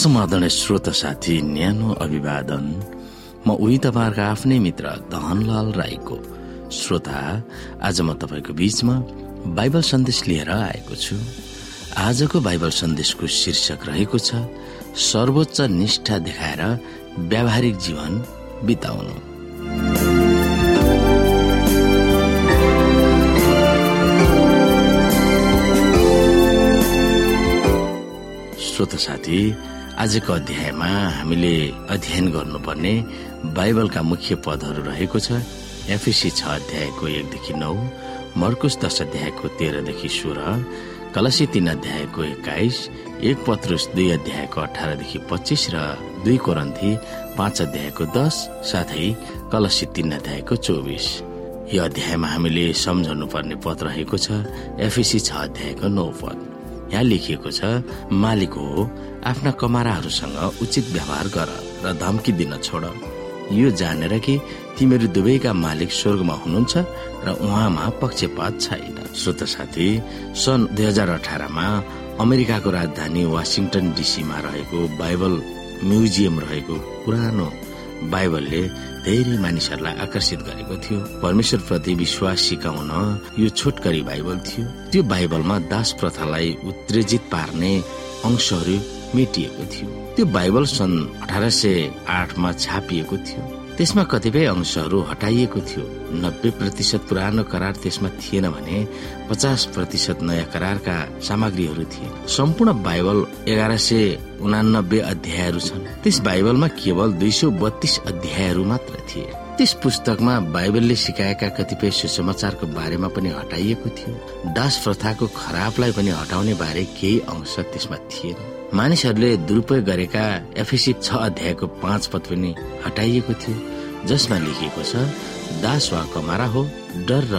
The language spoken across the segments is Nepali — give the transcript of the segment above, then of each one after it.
समाधान श्रोत साथी न्यानो अभिवादन। म उही तपाईँहरूको आफ्नै मित्र धनलाल राईको श्रोता। आज म तपाईँको बीचमा बाइबल सन्देश लिएर आएको छु। आजको बाइबल सन्देशको शीर्षक रहेको छ सर्वोच्च निष्ठा देखाएर व्यावहारिक जीवन बिताउनु। श्रोत साथी आजको अध्यायमा हामीले अध्ययन गर्नुपर्ने बाइबलका मुख्य पदहरू रहेको छ। एफिसी छ अध्यायको एकदेखि नौ मर्कुस दश अध्यायको तेह्रदेखि सोह्र कलसी तीन अध्यायको एक्काइस एक पत्रुस दुई अध्यायको अठारदेखि पच्चिस र दुई कोरन्थी पाँच अध्यायको दस साथै कलसी तीन अध्यायको चौबिस। यो अध्यायमा हामीले सम्झाउनु पर्ने पद रहेको छ। एफिसी छ अध्यायको नौ पद। यहाँ लेखिएको छ मालिक हो आफ्ना कमाराहरूसँग उचित व्यवहार गर र धम्की दिन छोड। यो जानेर कि तिमीहरू दुवैका मालिक स्वर्गमा हुनुहुन्छ र उहाँमा पक्षपात छैन। श्रोत साथी सन् दुई हजार अठारमा अमेरिकाको राजधानी वासिङटन डिसीमा रहेको बाइबल म्युजियम रहेको पुरानो बाइबलले धेरै मानिसहरूलाई आकर्षित गरेको थियो। परमेश्वर प्रति विश्वास सिकाउन यो छोटकरी बाइबल थियो। त्यो बाइबलमा दास प्रथालाई उत्तेजित पार्ने अंशहरू मेटिएको थियो। त्यो बाइबल सन् अठार सय आठमा छापिएको थियो। त्यसमा कतिपय अंशहरू हटाइएको थियो। नब्बे प्रतिशत पुरानो करार त्यसमा थिएन भने पचास प्रतिशत नयाँ करारका सामग्रीहरू थिए। सम्पूर्ण बाइबल एघार सय उनानब्बे अध्यायहरू छन्। त्यस बाइबलमा केवल दुई सौ बत्तीस अध्यायहरू मात्र थिए। त्यस पुस्तकमा बाइबलले सिकाएका कतिपय सुसमाचारको बारेमा पनि हटाइएको थियो। दास प्रथाको खराबलाई पनि हटाउने बारे केही अंश त्यसमा थिएन। मानिसहरूले दुरुपयोग गरेका एफएसी छ अध्यायको पाँच पद पनि हटाइएको थियो जसमा लेखिएको छ दास वा कमारा हो डर र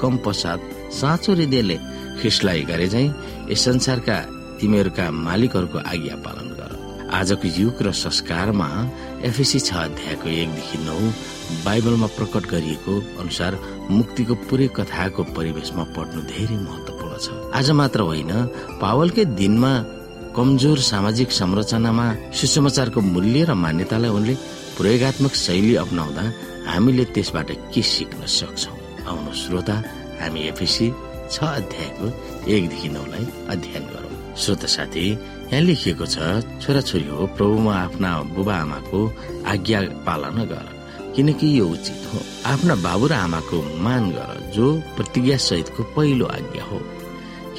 कम पश्चात साँचो हृदयले ख्रिस्टलाई गरे झै यस संसारका तिमीहरूका मालिकहरूको आज्ञा पालन गर। आजको युग र संस्कारमा एफएसी छ अध्यायको एकदेखि नौ बाइबलमा प्रकट गरिएको अनुसार मुक्तिको पुरै कथाको परिवेशमा पढ्नु धेरै महत्वपूर्ण छ। आज मात्र होइन पावलकै दिनमा कमजोर सामाजिक संरचनामा सुसमाचारको मूल्य र मान्यतालाई उनले प्रयोगत्मक शैली अप्नाउँदा हामीले त्यसबाट के सिक्न सक्छौ? आउनु श्रोता हामी एफिसी छ अध्यायको एकदेखि नौलाई अध्ययन गरौँ। श्रोता साथी यहाँ लेखिएको छ छोराछोरी हो प्रभुमा आफ्ना बुबा आमाको आज्ञा पालना गर किनकि यो उचित हो। आफ्ना बाबु र आमाको मान गर जो प्रतिज्ञा सहितको पहिलो आज्ञा हो।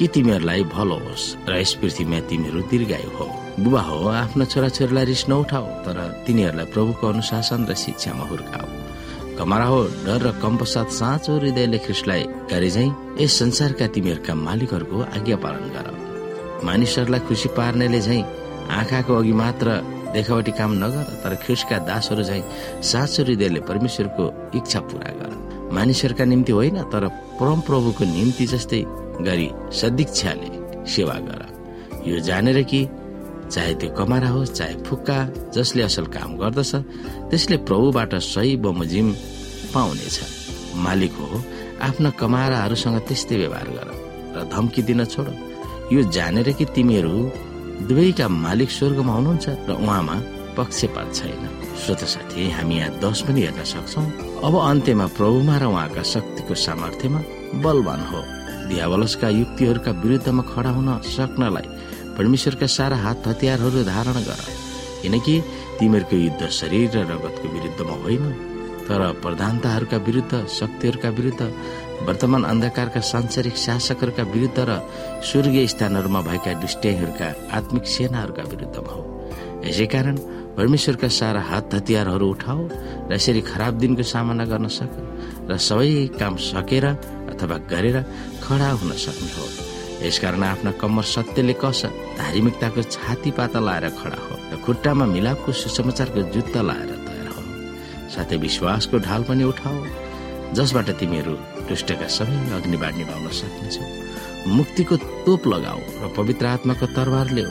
कि तिमीहरूलाई भलो होस् र यस पृथ्वीमा तिमीहरू दीर्घायु हो। बुबा हो आफ्ना छोराछोरीलाई रिस नउठाओ तर तिनीहरूलाई प्रभुको अनुशासन र शिक्षामा हुर्काओ कमरा हो डर र कम पश्चात साँचो हृदयले ख्रिस्टलाई गरे झै यस संसारका तिमीहरूका मालिकहरूको आज्ञा पालन गर। मानिसहरूलाई खुसी पार्नेले झै आँखाको अघि मात्र देखावटी काम नगर तर ख्रिस्टका दासहरू झै साँचो हृदयले परमेश्वरको इच्छा पूरा गर। मानिसहरूका निम्ति होइन तर परम प्रभुको निम्ति जस्तै गरी सदिक्षाले सेवा गर। यो जानेर कि चाहे त्यो कमारा होस् चाहे फुक्का जसले असल काम गर्दछ त्यसले प्रभुबाट सही बमोजिम पाउनेछ। मालिक हो आफ्ना कमाराहरूसँग त्यस्तै व्यवहार गर र धम्की दिन छोड। यो जानेर कि तिमीहरू दुवैका मालिक स्वर्गमा हुनुहुन्छ र उहाँमा पक्षपात छैन। श्रोत साथी हामी यहाँ दस पनि हेर्न सक्छौ। अब अन्त्यमा प्रभुमा र उहाँका शक्तिको सामर्थ्यमा बलवान हो। दियावलसका युक्तिहरूका विरुद्धमा खडा हुन सक्नलाई परमेश्वरका सारा हात हतियारहरू धारण गर। किनकि तिमीहरूको युद्ध शरीर र रगतको विरुद्धमा होइन तर प्रधानताहरूका विरुद्ध शक्तिहरूका विरुद्ध वर्तमान अन्धकारका सांसारिक शासकहरूका विरुद्ध र स्वर्गीय स्थानहरूमा भएका दुष्टहरूका आत्मिक सेनाहरूका विरुद्धमा हो यसै कारण परमेश्वरका सारा हात हतियारहरू उठाओ र यसरी खराब दिनको सामना गर्न सक र सबै काम सकेर अथवा गरेर खडा हुन सक्ने हो यसकारण आफ्ना कम्मर सत्यले कस धार्मिकताको छाती पाता लाएर खडा हो र खुट्टामा मिलापको सुसमाचारको जुत्ता लाएर तयार हो। साथै विश्वासको ढाल पनि उठाओ जसबाट तिमीहरू दुष्टका सबै अग्निबाट निभाउन सक्नेछौ। मुक्तिको तोप लगाऊ र पवित्र आत्माको तरबार ल्याऊ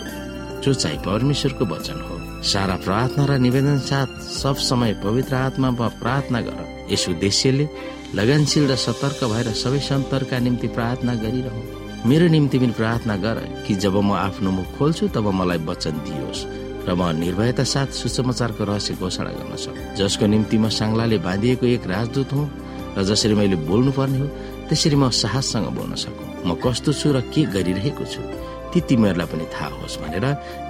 जो चाहिँ परमेश्वरको वचन हो सारा प्रार्थना र निवेदन साथ सब समय पवित्र आत्मामा प्रार्थना गर। यस उद्देश्यले लगनशील र सतर्क भएर सबै सन्तरका निम्ति प्रार्थना गरिरह। मेरो निम्ति पनि प्रार्थना गर कि जब म आफ्नो मुख खोल्छु तब मलाई वचन दियोस् र म निर्भयता साथ सुसमाचारको रहस्य घोषणा गर्न सक्छु। जसको निम्ति म साङ्लाले बाँधिएको एक राजदूत हुँ र जसरी मैले बोल्नु पर्ने हो त्यसरी म साहससँग बोल्न सकु। म कस्तो छु र के गरिरहेको छु ती तिमीहरूलाई पनि थाहा होस् भनेर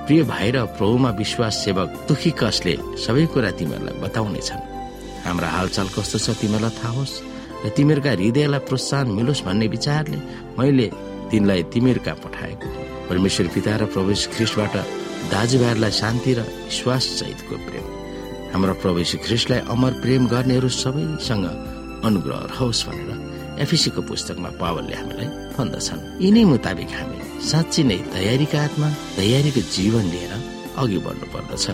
प्रिय भाइ र प्रभुमा विश्वास सेवक तुखिकसले सबै कुरा तिमीहरूलाई बताउनेछन्। हाम्रा हालचाल कस्तो छ तिमीहरूलाई थाहा होस् र तिमीहरूका हृदयलाई प्रोत्साहन मिलोस् भन्ने विचारले मैले तिनलाई तिमीहरूका पठाएको परमेश्वर पिता र प्रभु ख्रिस्टबाट दाजुभाइहरूलाई शान्ति र विश्वास सहितको प्रेम। हाम्रो प्रभु ख्रिस्टलाई अमर प्रेम गर्नेहरू सबैसँग अनुग्रह रहोस् भनेर एफिसीको पुस्तकमा पावलले हामीलाई भन्दछन्। यिनै मुताबिक हामी साँच्ची नै तयारीका आत्मा तयारीको जीवन लिएर अघि बढ्नु पर्दछ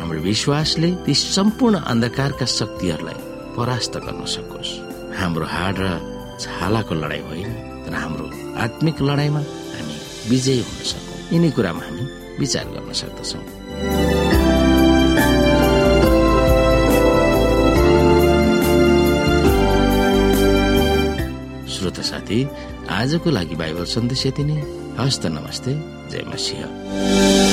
हाम्रो विश्वासले ती सम्पूर्ण अन्धकारका शक्तिहरूलाई परास्त गर्न सकोस्। हाम्रो हाड र छालाको लडाई होइन तर हाम्रो आत्मिक लडाईँमा हामी विजयी हुन सकौँ। यिनै कुरामा हामी विचार गर्न सक्दछौँ। श्रोता साथी आजको लागि बाइबल सन्देश यति नै। हस्त नमस्ते। जय मसिंह।